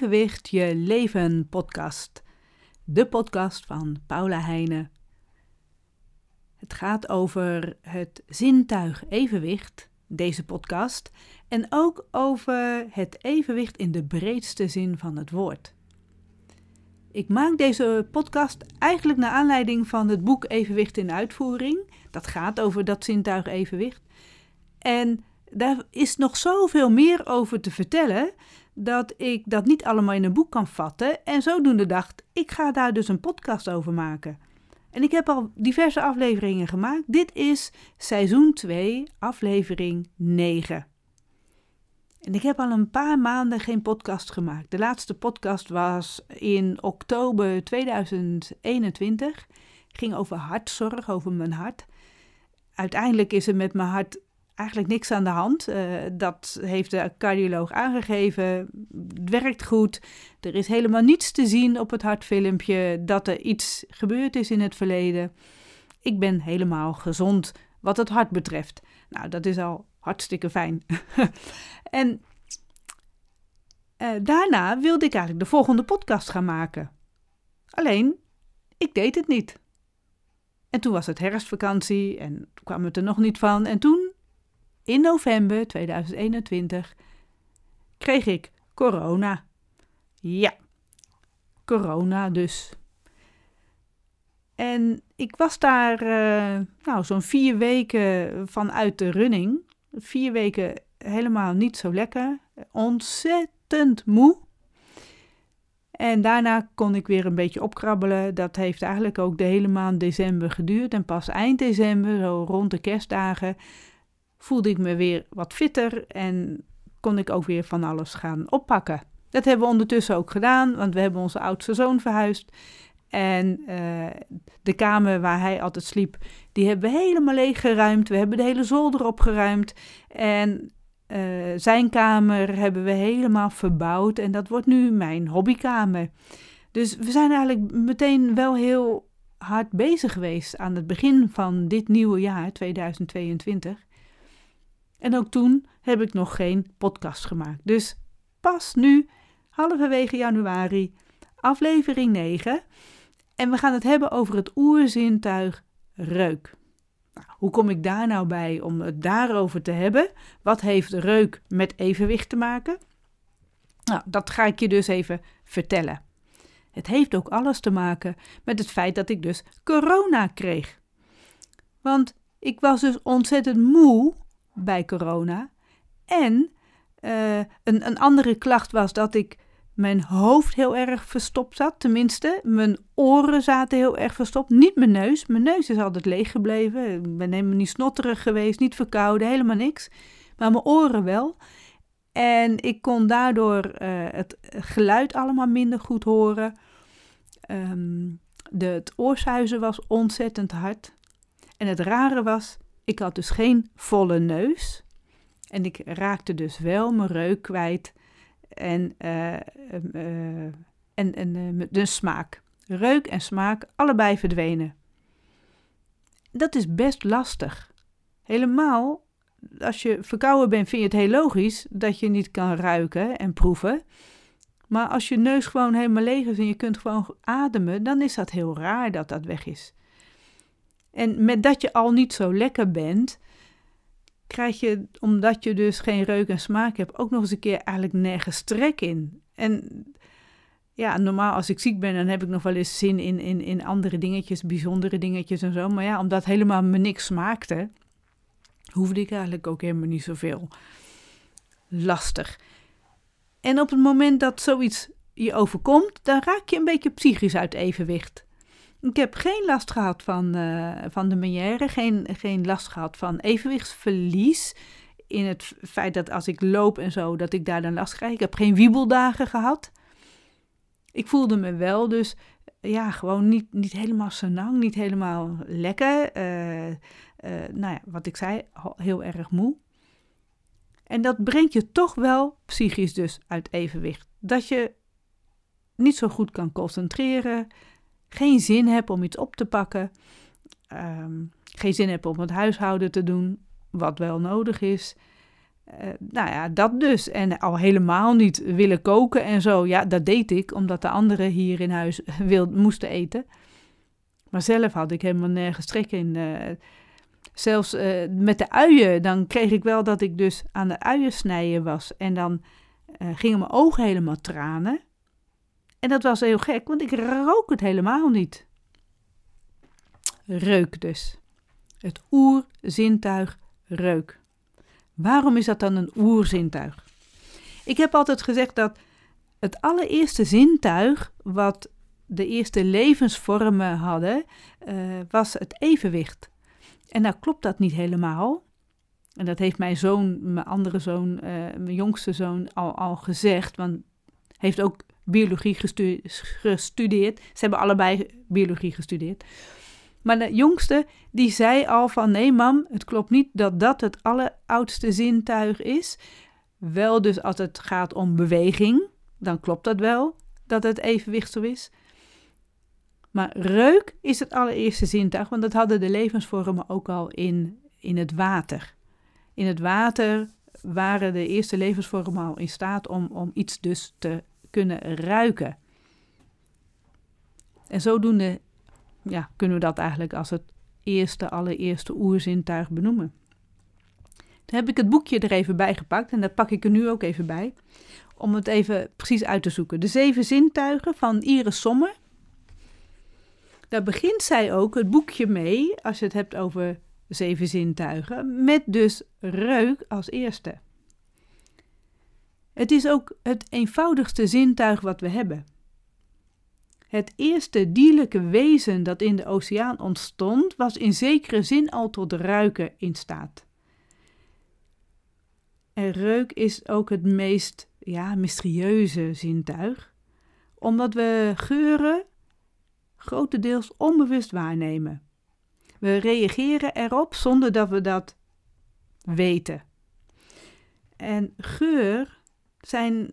Evenwicht je leven podcast. De podcast van Paula Heijnen. Het gaat over het zintuig evenwicht, deze podcast, en ook over het evenwicht in de breedste zin van het woord. Ik maak deze podcast eigenlijk naar aanleiding van het boek Evenwicht in uitvoering. Dat gaat over dat zintuig evenwicht. En daar is nog zoveel meer over te vertellen dat ik dat niet allemaal in een boek kan vatten. En zodoende dacht ik ga daar dus een podcast over maken. En ik heb al diverse afleveringen gemaakt. Dit is seizoen 2, aflevering 9. En ik heb al een paar maanden geen podcast gemaakt. De laatste podcast was in oktober 2021. Ging over hartzorg, over mijn hart. Uiteindelijk is er met mijn hart eigenlijk niks aan de hand. Uh, dat heeft de cardioloog aangegeven. Het werkt goed. Er is helemaal niets te zien op het hartfilmpje dat er iets gebeurd is in het verleden. Ik ben helemaal gezond wat het hart betreft. Nou, dat is al hartstikke fijn. en uh, daarna wilde ik eigenlijk de volgende podcast gaan maken. Alleen, ik deed het niet. En toen was het herfstvakantie en kwam het er nog niet van. En toen in november 2021 kreeg ik corona. Ja, corona dus. En ik was daar uh, nou, zo'n vier weken vanuit de running. Vier weken helemaal niet zo lekker. Ontzettend moe. En daarna kon ik weer een beetje opkrabbelen. Dat heeft eigenlijk ook de hele maand december geduurd. En pas eind december, zo rond de kerstdagen, voelde ik me weer wat fitter en kon ik ook weer van alles gaan oppakken. Dat hebben we ondertussen ook gedaan, want we hebben onze oudste zoon verhuisd. En uh, de kamer waar hij altijd sliep, die hebben we helemaal leeggeruimd. We hebben de hele zolder opgeruimd. En uh, zijn kamer hebben we helemaal verbouwd. En dat wordt nu mijn hobbykamer. Dus we zijn eigenlijk meteen wel heel hard bezig geweest aan het begin van dit nieuwe jaar, 2022. En ook toen heb ik nog geen podcast gemaakt. Dus pas nu, halverwege januari, aflevering 9. En we gaan het hebben over het oerzintuig reuk. Nou, hoe kom ik daar nou bij om het daarover te hebben? Wat heeft reuk met evenwicht te maken? Nou, dat ga ik je dus even vertellen. Het heeft ook alles te maken met het feit dat ik dus corona kreeg. Want ik was dus ontzettend moe bij corona. En uh, een, een andere klacht was dat ik mijn hoofd heel erg verstopt zat. Tenminste, mijn oren zaten heel erg verstopt. Niet mijn neus. Mijn neus is altijd leeg gebleven. Ik ben helemaal niet snotterig geweest, niet verkouden, helemaal niks. Maar mijn oren wel. En ik kon daardoor uh, het geluid allemaal minder goed horen. Um, de, het oorsuizen was ontzettend hard. En het rare was, ik had dus geen volle neus. En ik raakte dus wel mijn reuk kwijt en, uh, uh, en, en de smaak. Reuk en smaak, allebei verdwenen. Dat is best lastig. Helemaal als je verkouden bent, vind je het heel logisch dat je niet kan ruiken en proeven. Maar als je neus gewoon helemaal leeg is en je kunt gewoon ademen, dan is dat heel raar dat dat weg is. En met dat je al niet zo lekker bent, krijg je, omdat je dus geen reuk en smaak hebt, ook nog eens een keer eigenlijk nergens trek in. En ja, normaal als ik ziek ben, dan heb ik nog wel eens zin in, in, in andere dingetjes, bijzondere dingetjes en zo. Maar ja, omdat helemaal me niks smaakte, hoefde ik eigenlijk ook helemaal niet zoveel. Lastig. En op het moment dat zoiets je overkomt, dan raak je een beetje psychisch uit evenwicht. Ik heb geen last gehad van, uh, van de meniere, geen, geen last gehad van evenwichtsverlies. In het feit dat als ik loop en zo, dat ik daar dan last krijg. Ik heb geen wiebeldagen gehad. Ik voelde me wel dus, ja, gewoon niet, niet helemaal senang, niet helemaal lekker. Uh, uh, nou ja, wat ik zei, heel erg moe. En dat brengt je toch wel psychisch dus uit evenwicht. Dat je niet zo goed kan concentreren, geen zin heb om iets op te pakken, um, geen zin heb om het huishouden te doen, wat wel nodig is. Uh, nou ja, dat dus. En al helemaal niet willen koken en zo. Ja, dat deed ik, omdat de anderen hier in huis wil, moesten eten. Maar zelf had ik helemaal nergens trek in. Uh, zelfs uh, met de uien, dan kreeg ik wel dat ik dus aan de uien snijden was. En dan gingen mijn ogen helemaal tranen. En dat was heel gek, want ik rook het helemaal niet. Reuk dus. Het oerzintuig reuk. Waarom is dat dan een oerzintuig? Ik heb altijd gezegd dat het allereerste zintuig wat de eerste levensvormen hadden, uh, was het evenwicht. En nou klopt dat niet helemaal. En dat heeft mijn zoon, mijn andere zoon, uh, mijn jongste zoon al, al gezegd. Want heeft ook biologie gestudeerd. Ze hebben allebei biologie gestudeerd. Maar de jongste, die zei al van nee mam, het klopt niet dat dat het alleroudste zintuig is. Wel dus als het gaat om beweging, dan klopt dat wel, dat het evenwicht zo is. Maar reuk is het allereerste zintuig, want dat hadden de levensvormen ook al in, in het water. In het water waren de eerste levensvormen al in staat om, om iets dus te kunnen ruiken. En zodoende ja, kunnen we dat eigenlijk als het eerste, allereerste oerzintuig benoemen. Dan heb ik het boekje er even bij gepakt en dat pak ik er nu ook even bij, om het even precies uit te zoeken. De zeven zintuigen van Iris Sommer. Daar begint zij ook het boekje mee, als je het hebt over zeven zintuigen, met dus reuk als eerste. Het is ook het eenvoudigste zintuig wat we hebben. Het eerste dierlijke wezen dat in de oceaan ontstond, was in zekere zin al tot ruiken in staat. En reuk is ook het meest ja, mysterieuze zintuig, omdat we geuren grotendeels onbewust waarnemen. We reageren erop zonder dat we dat weten. En geur zijn,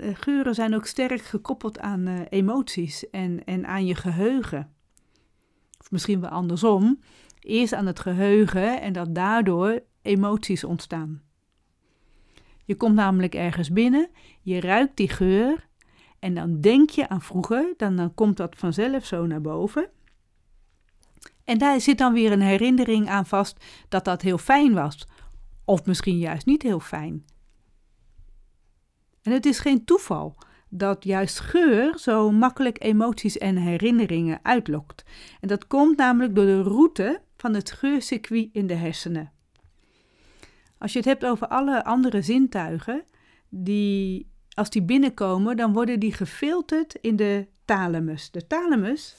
eh, geuren zijn ook sterk gekoppeld aan uh, emoties en, en aan je geheugen. Of misschien wel andersom. Eerst aan het geheugen en dat daardoor emoties ontstaan. Je komt namelijk ergens binnen, je ruikt die geur en dan denk je aan vroeger, dan komt dat vanzelf zo naar boven. En daar zit dan weer een herinnering aan vast dat dat heel fijn was. Of misschien juist niet heel fijn. En het is geen toeval dat juist geur zo makkelijk emoties en herinneringen uitlokt. En dat komt namelijk door de route van het geurcircuit in de hersenen. Als je het hebt over alle andere zintuigen, die, als die binnenkomen, dan worden die gefilterd in de thalamus. De thalamus,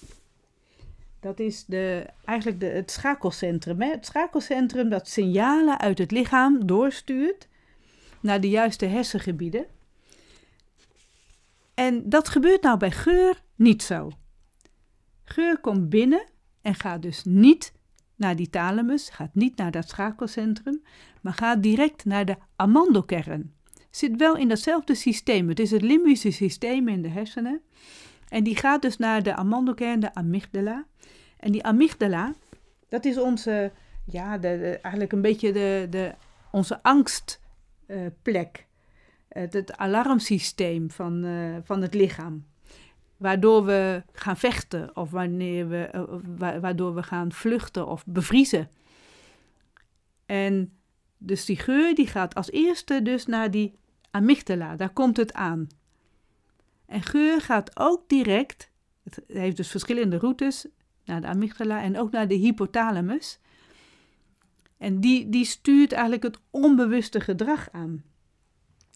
dat is de, eigenlijk de, het schakelcentrum. Hè? Het schakelcentrum dat signalen uit het lichaam doorstuurt naar de juiste hersengebieden. En dat gebeurt nou bij geur niet zo. Geur komt binnen en gaat dus niet naar die thalamus, gaat niet naar dat schakelcentrum, maar gaat direct naar de amandelkern. Zit wel in datzelfde systeem. Het is het limbische systeem in de hersenen. En die gaat dus naar de amandelkern, de amygdala. En die amygdala, dat is onze, ja, de, eigenlijk een beetje de, de, onze angstplek het, het alarmsysteem van, uh, van het lichaam. Waardoor we gaan vechten of wanneer we, uh, waardoor we gaan vluchten of bevriezen. En dus die geur die gaat als eerste dus naar die amygdala, daar komt het aan. En geur gaat ook direct, het heeft dus verschillende routes, naar de amygdala en ook naar de hypothalamus. En die, die stuurt eigenlijk het onbewuste gedrag aan.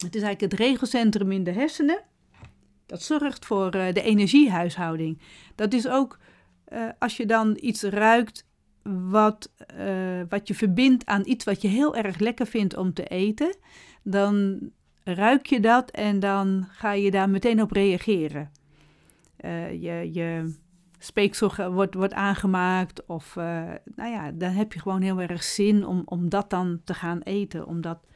Het is eigenlijk het regelcentrum in de hersenen. Dat zorgt voor uh, de energiehuishouding. Dat is ook uh, als je dan iets ruikt wat, uh, wat je verbindt aan iets wat je heel erg lekker vindt om te eten, dan ruik je dat en dan ga je daar meteen op reageren. je, je speeksel wordt, wordt aangemaakt of nou ja, dan heb je gewoon heel erg zin om, om dat dan te gaan eten, omdat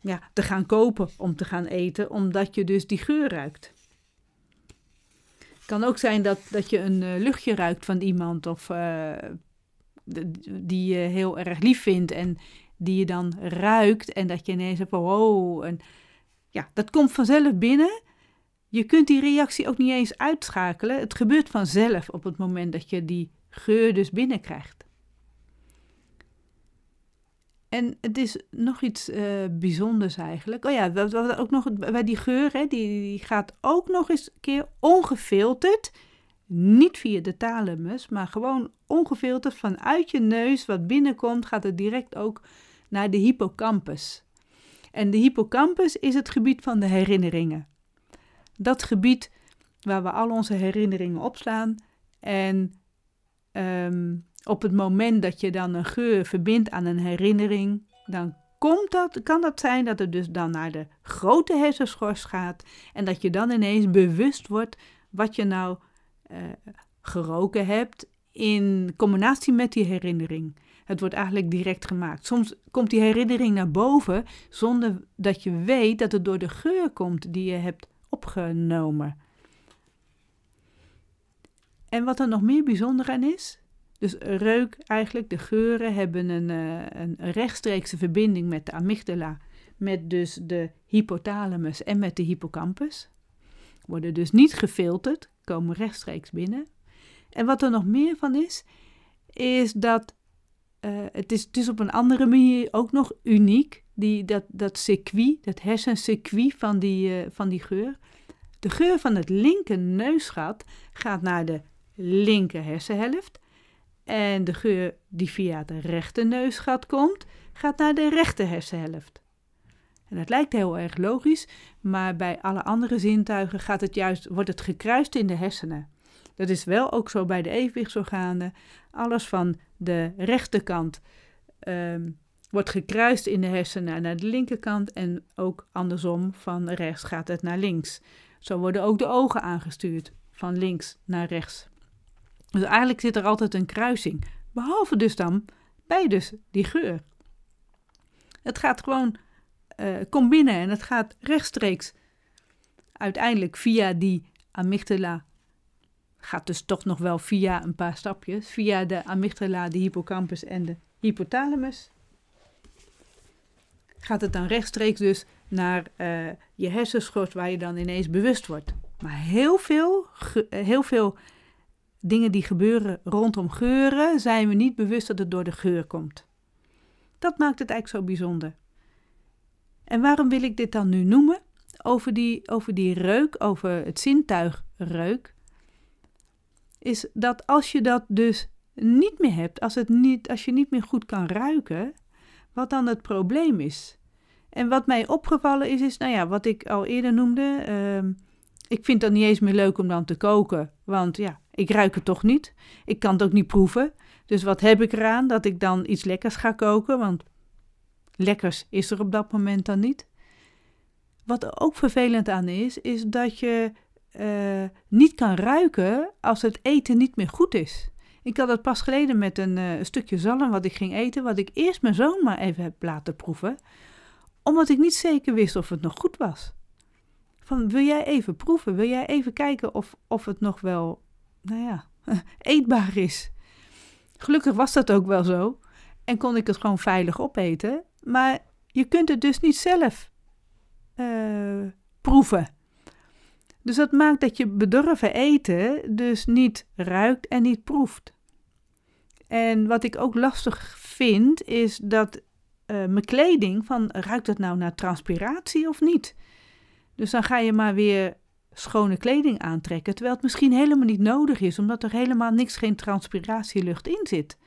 ja, te gaan kopen om te gaan eten, omdat je dus die geur ruikt. Het kan ook zijn dat, dat je een uh, luchtje ruikt van iemand of uh, die je heel erg lief vindt en die je dan ruikt en dat je ineens hebt, wow, en ja, dat komt vanzelf binnen. Je kunt die reactie ook niet eens uitschakelen. Het gebeurt vanzelf op het moment dat je die geur dus binnenkrijgt. En het is nog iets uh, bijzonders eigenlijk. Oh ja, wat, ook nog bij die geur, hè, die, die gaat ook nog eens een keer ongefilterd. Niet via de thalamus, maar gewoon ongefilterd vanuit je neus wat binnenkomt, gaat het direct ook naar de hippocampus. En de hippocampus is het gebied van de herinneringen. Dat gebied waar we al onze herinneringen opslaan. En um, op het moment dat je dan een geur verbindt aan een herinnering, dan komt dat, kan dat zijn dat het dus dan naar de grote hersenschors gaat en dat je dan ineens bewust wordt wat je nou uh, geroken hebt in combinatie met die herinnering. Het wordt eigenlijk direct gemaakt. Soms komt die herinnering naar boven zonder dat je weet dat het door de geur komt die je hebt opgenomen. En wat er nog meer bijzonder aan is, dus reuk eigenlijk, de geuren hebben een, uh, een rechtstreekse verbinding met de amygdala, met dus de hypothalamus en met de hippocampus. Worden dus niet gefilterd, komen rechtstreeks binnen. En wat er nog meer van is, is dat uh, het, is, het op een andere manier ook nog uniek, die, dat, dat circuit, dat hersencircuit van die, uh, van die geur. De geur van het linker neusgat gaat naar de linker hersenhelft en de geur die via de rechter neusgat komt, gaat naar de rechter hersenhelft. En dat lijkt heel erg logisch, maar bij alle andere zintuigen gaat het juist, wordt het gekruist in de hersenen. Dat is wel ook zo bij de evenwichtsorganen. Alles van de rechterkant um, wordt gekruist in de hersenen naar de linkerkant en ook andersom van rechts gaat het naar links. Zo worden ook de ogen aangestuurd van links naar rechts. Dus eigenlijk zit er altijd een kruising. Behalve dus dan bij dus die geur. Het gaat gewoon, uh, komt binnen en het gaat rechtstreeks uiteindelijk via die amygdala. Gaat dus toch nog wel via een paar stapjes. Via de amygdala, de hippocampus en de hypothalamus. Gaat het dan rechtstreeks dus naar uh, je hersenschort waar je dan ineens bewust wordt. Maar heel veel, heel veel dingen die gebeuren rondom geuren, zijn we niet bewust dat het door de geur komt. Dat maakt het eigenlijk zo bijzonder. En waarom wil ik dit dan nu noemen? Over die, over die reuk, over het zintuig reuk. Is dat als je dat dus niet meer hebt, als, het niet, als je niet meer goed kan ruiken, wat dan het probleem is. En wat mij opgevallen is, is, nou ja, wat ik al eerder noemde. Uh, ik vind dat niet eens meer leuk om dan te koken, want ja, ik ruik het toch niet. Ik kan het ook niet proeven. Dus wat heb ik eraan dat ik dan iets lekkers ga koken? Want lekkers is er op dat moment dan niet. Wat er ook vervelend aan is, is dat je uh, niet kan ruiken als het eten niet meer goed is. Ik had het pas geleden met een uh, stukje zalm wat ik ging eten, wat ik eerst mijn zoon maar even heb laten proeven, omdat ik niet zeker wist of het nog goed was. Van wil jij even proeven? Wil jij even kijken of, of het nog wel nou ja, eetbaar is. Gelukkig was dat ook wel zo en kon ik het gewoon veilig opeten. Maar je kunt het dus niet zelf uh, proeven. Dus dat maakt dat je bedorven eten dus niet ruikt en niet proeft. En wat ik ook lastig vind, is dat uh, mijn kleding, van ruikt het nou naar transpiratie of niet? Dus dan ga je maar weer schone kleding aantrekken, terwijl het misschien helemaal niet nodig is, omdat er helemaal niks, geen transpiratielucht in zit.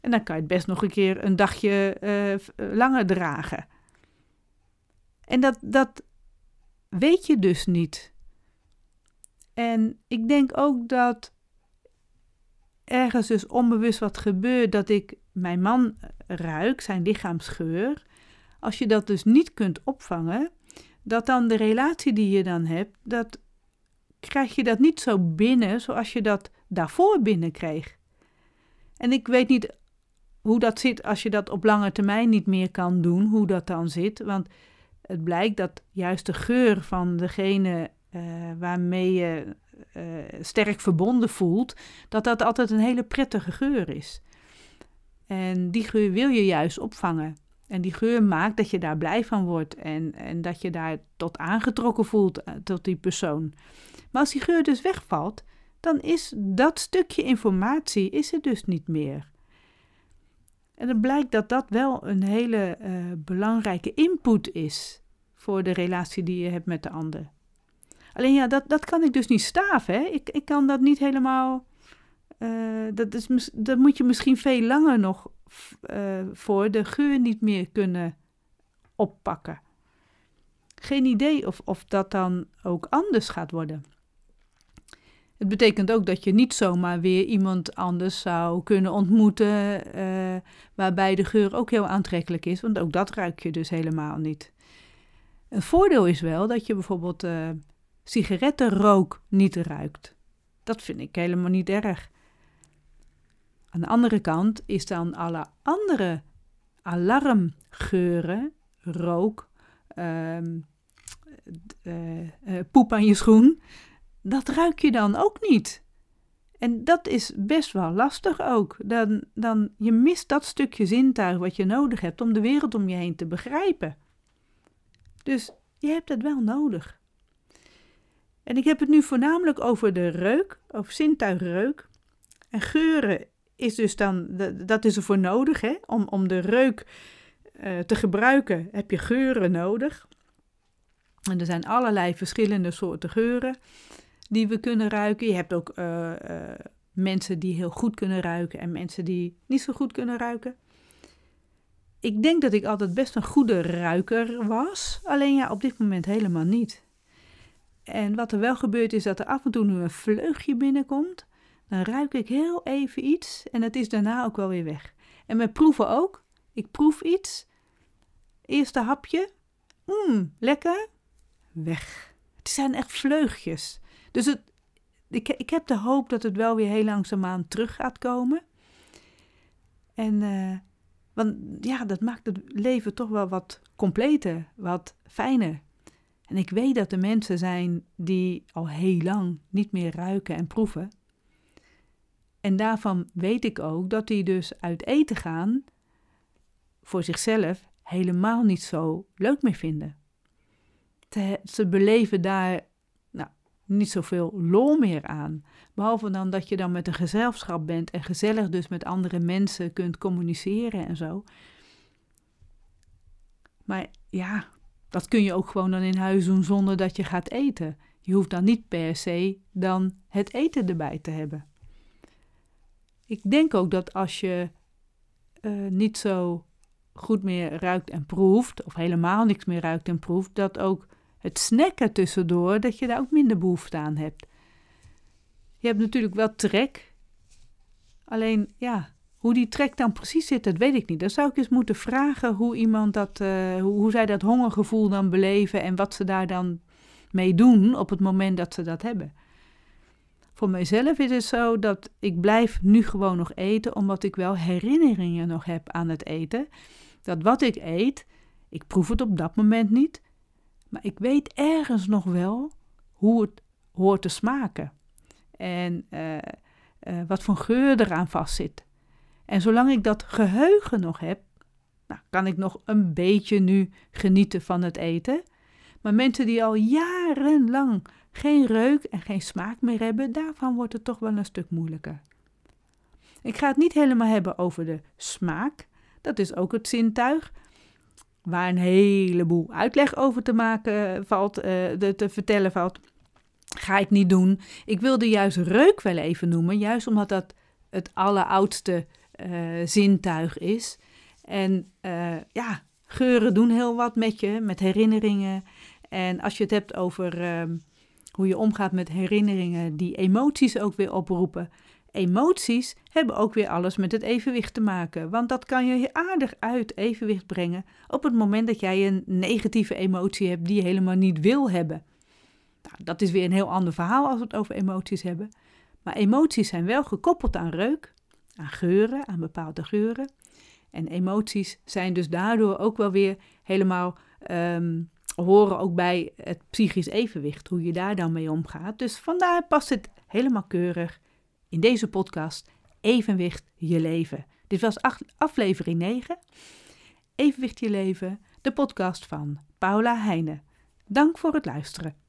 En dan kan je het best nog een keer een dagje uh, langer dragen. En dat, dat weet je dus niet. En ik denk ook dat ergens dus onbewust wat gebeurt, dat ik mijn man ruik, zijn lichaamsgeur. Als je dat dus niet kunt opvangen, dat dan de relatie die je dan hebt, dat krijg je dat niet zo binnen zoals je dat daarvoor binnenkreeg. En ik weet niet hoe dat zit als je dat op lange termijn niet meer kan doen, hoe dat dan zit. Want het blijkt dat juist de geur van degene uh, waarmee je uh, sterk verbonden voelt, dat dat altijd een hele prettige geur is. En die geur wil je juist opvangen. En die geur maakt dat je daar blij van wordt en, en dat je daar tot aangetrokken voelt eh, tot die persoon. Maar als die geur dus wegvalt, dan is dat stukje informatie is er dus niet meer. En het blijkt dat dat wel een hele uh, belangrijke input is voor de relatie die je hebt met de ander. Alleen ja, dat, dat kan ik dus niet staven. Hè? Ik, ik kan dat niet helemaal. Uh, dat, is, dat moet je misschien veel langer nog uh, voor de geur niet meer kunnen oppakken. Geen idee of, of dat dan ook anders gaat worden. Het betekent ook dat je niet zomaar weer iemand anders zou kunnen ontmoeten, uh, waarbij de geur ook heel aantrekkelijk is, want ook dat ruik je dus helemaal niet. Een voordeel is wel dat je bijvoorbeeld sigarettenrook niet ruikt. Dat vind ik helemaal niet erg. Aan de andere kant is dan alle andere alarmgeuren, rook, uh, uh, poep aan je schoen, dat ruik je dan ook niet. En dat is best wel lastig ook. Dan, dan, je mist dat stukje zintuig wat je nodig hebt om de wereld om je heen te begrijpen. Dus je hebt het wel nodig. En ik heb het nu voornamelijk over de reuk, over zintuigreuk. En geuren is dus dan, dat is ervoor nodig, hè? Om, om de reuk uh, te gebruiken heb je geuren nodig. En er zijn allerlei verschillende soorten geuren die we kunnen ruiken. Je hebt ook uh, uh, mensen die heel goed kunnen ruiken en mensen die niet zo goed kunnen ruiken. Ik denk dat ik altijd best een goede ruiker was, alleen ja, op dit moment helemaal niet. En wat er wel gebeurt is dat er af en toe nu een vleugje binnenkomt. Dan ruik ik heel even iets en het is daarna ook wel weer weg. En met proeven ook. Ik proef iets. Eerste hapje. Mmm, lekker. Weg. Het zijn echt vleugjes. Dus het, ik, ik heb de hoop dat het wel weer heel langzaamaan terug gaat komen. En, uh, want ja, dat maakt het leven toch wel wat completer, wat fijner. En ik weet dat er mensen zijn die al heel lang niet meer ruiken en proeven. En daarvan weet ik ook dat die dus uit eten gaan voor zichzelf helemaal niet zo leuk meer vinden. ze beleven daar nou, niet zoveel lol meer aan. Behalve dan dat je dan met een gezelschap bent en gezellig dus met andere mensen kunt communiceren en zo. Maar ja, dat kun je ook gewoon dan in huis doen zonder dat je gaat eten. Je hoeft dan niet per se dan het eten erbij te hebben. Ik denk ook dat als je uh, niet zo goed meer ruikt en proeft, of helemaal niks meer ruikt en proeft, dat ook het snacken tussendoor, dat je daar ook minder behoefte aan hebt. Je hebt natuurlijk wel trek, alleen ja, hoe die trek dan precies zit, dat weet ik niet. Dan zou ik eens moeten vragen hoe iemand dat, uh, hoe, hoe zij dat hongergevoel dan beleven en wat ze daar dan mee doen op het moment dat ze dat hebben. Voor mijzelf is het zo dat ik blijf nu gewoon nog eten, omdat ik wel herinneringen nog heb aan het eten. Dat wat ik eet, ik proef het op dat moment niet, maar ik weet ergens nog wel hoe het hoort te smaken. En uh, uh, wat voor geur eraan vastzit. En zolang ik dat geheugen nog heb, nou, kan ik nog een beetje nu genieten van het eten. Maar mensen die al jarenlang geen reuk en geen smaak meer hebben, daarvan wordt het toch wel een stuk moeilijker. Ik ga het niet helemaal hebben over de smaak. Dat is ook het zintuig. Waar een heleboel uitleg over te maken valt, uh, de, te vertellen valt. Ga ik niet doen. Ik wilde juist reuk wel even noemen, juist omdat dat het alleroudste uh, zintuig is. En ja, geuren doen heel wat met je, met herinneringen. En als je het hebt over uh, hoe je omgaat met herinneringen die emoties ook weer oproepen. Emoties hebben ook weer alles met het evenwicht te maken, want dat kan je aardig uit evenwicht brengen op het moment dat jij een negatieve emotie hebt die je helemaal niet wil hebben. Nou, dat is weer een heel ander verhaal als we het over emoties hebben. Maar emoties zijn wel gekoppeld aan reuk, aan geuren, aan bepaalde geuren. En emoties zijn dus daardoor ook wel weer helemaal um, horen ook bij het psychisch evenwicht, hoe je daar dan mee omgaat. Dus vandaar past het helemaal keurig in deze podcast Evenwicht je leven. Dit was aflevering 9. Evenwicht je leven, de podcast van Paula Heijnen. Dank voor het luisteren.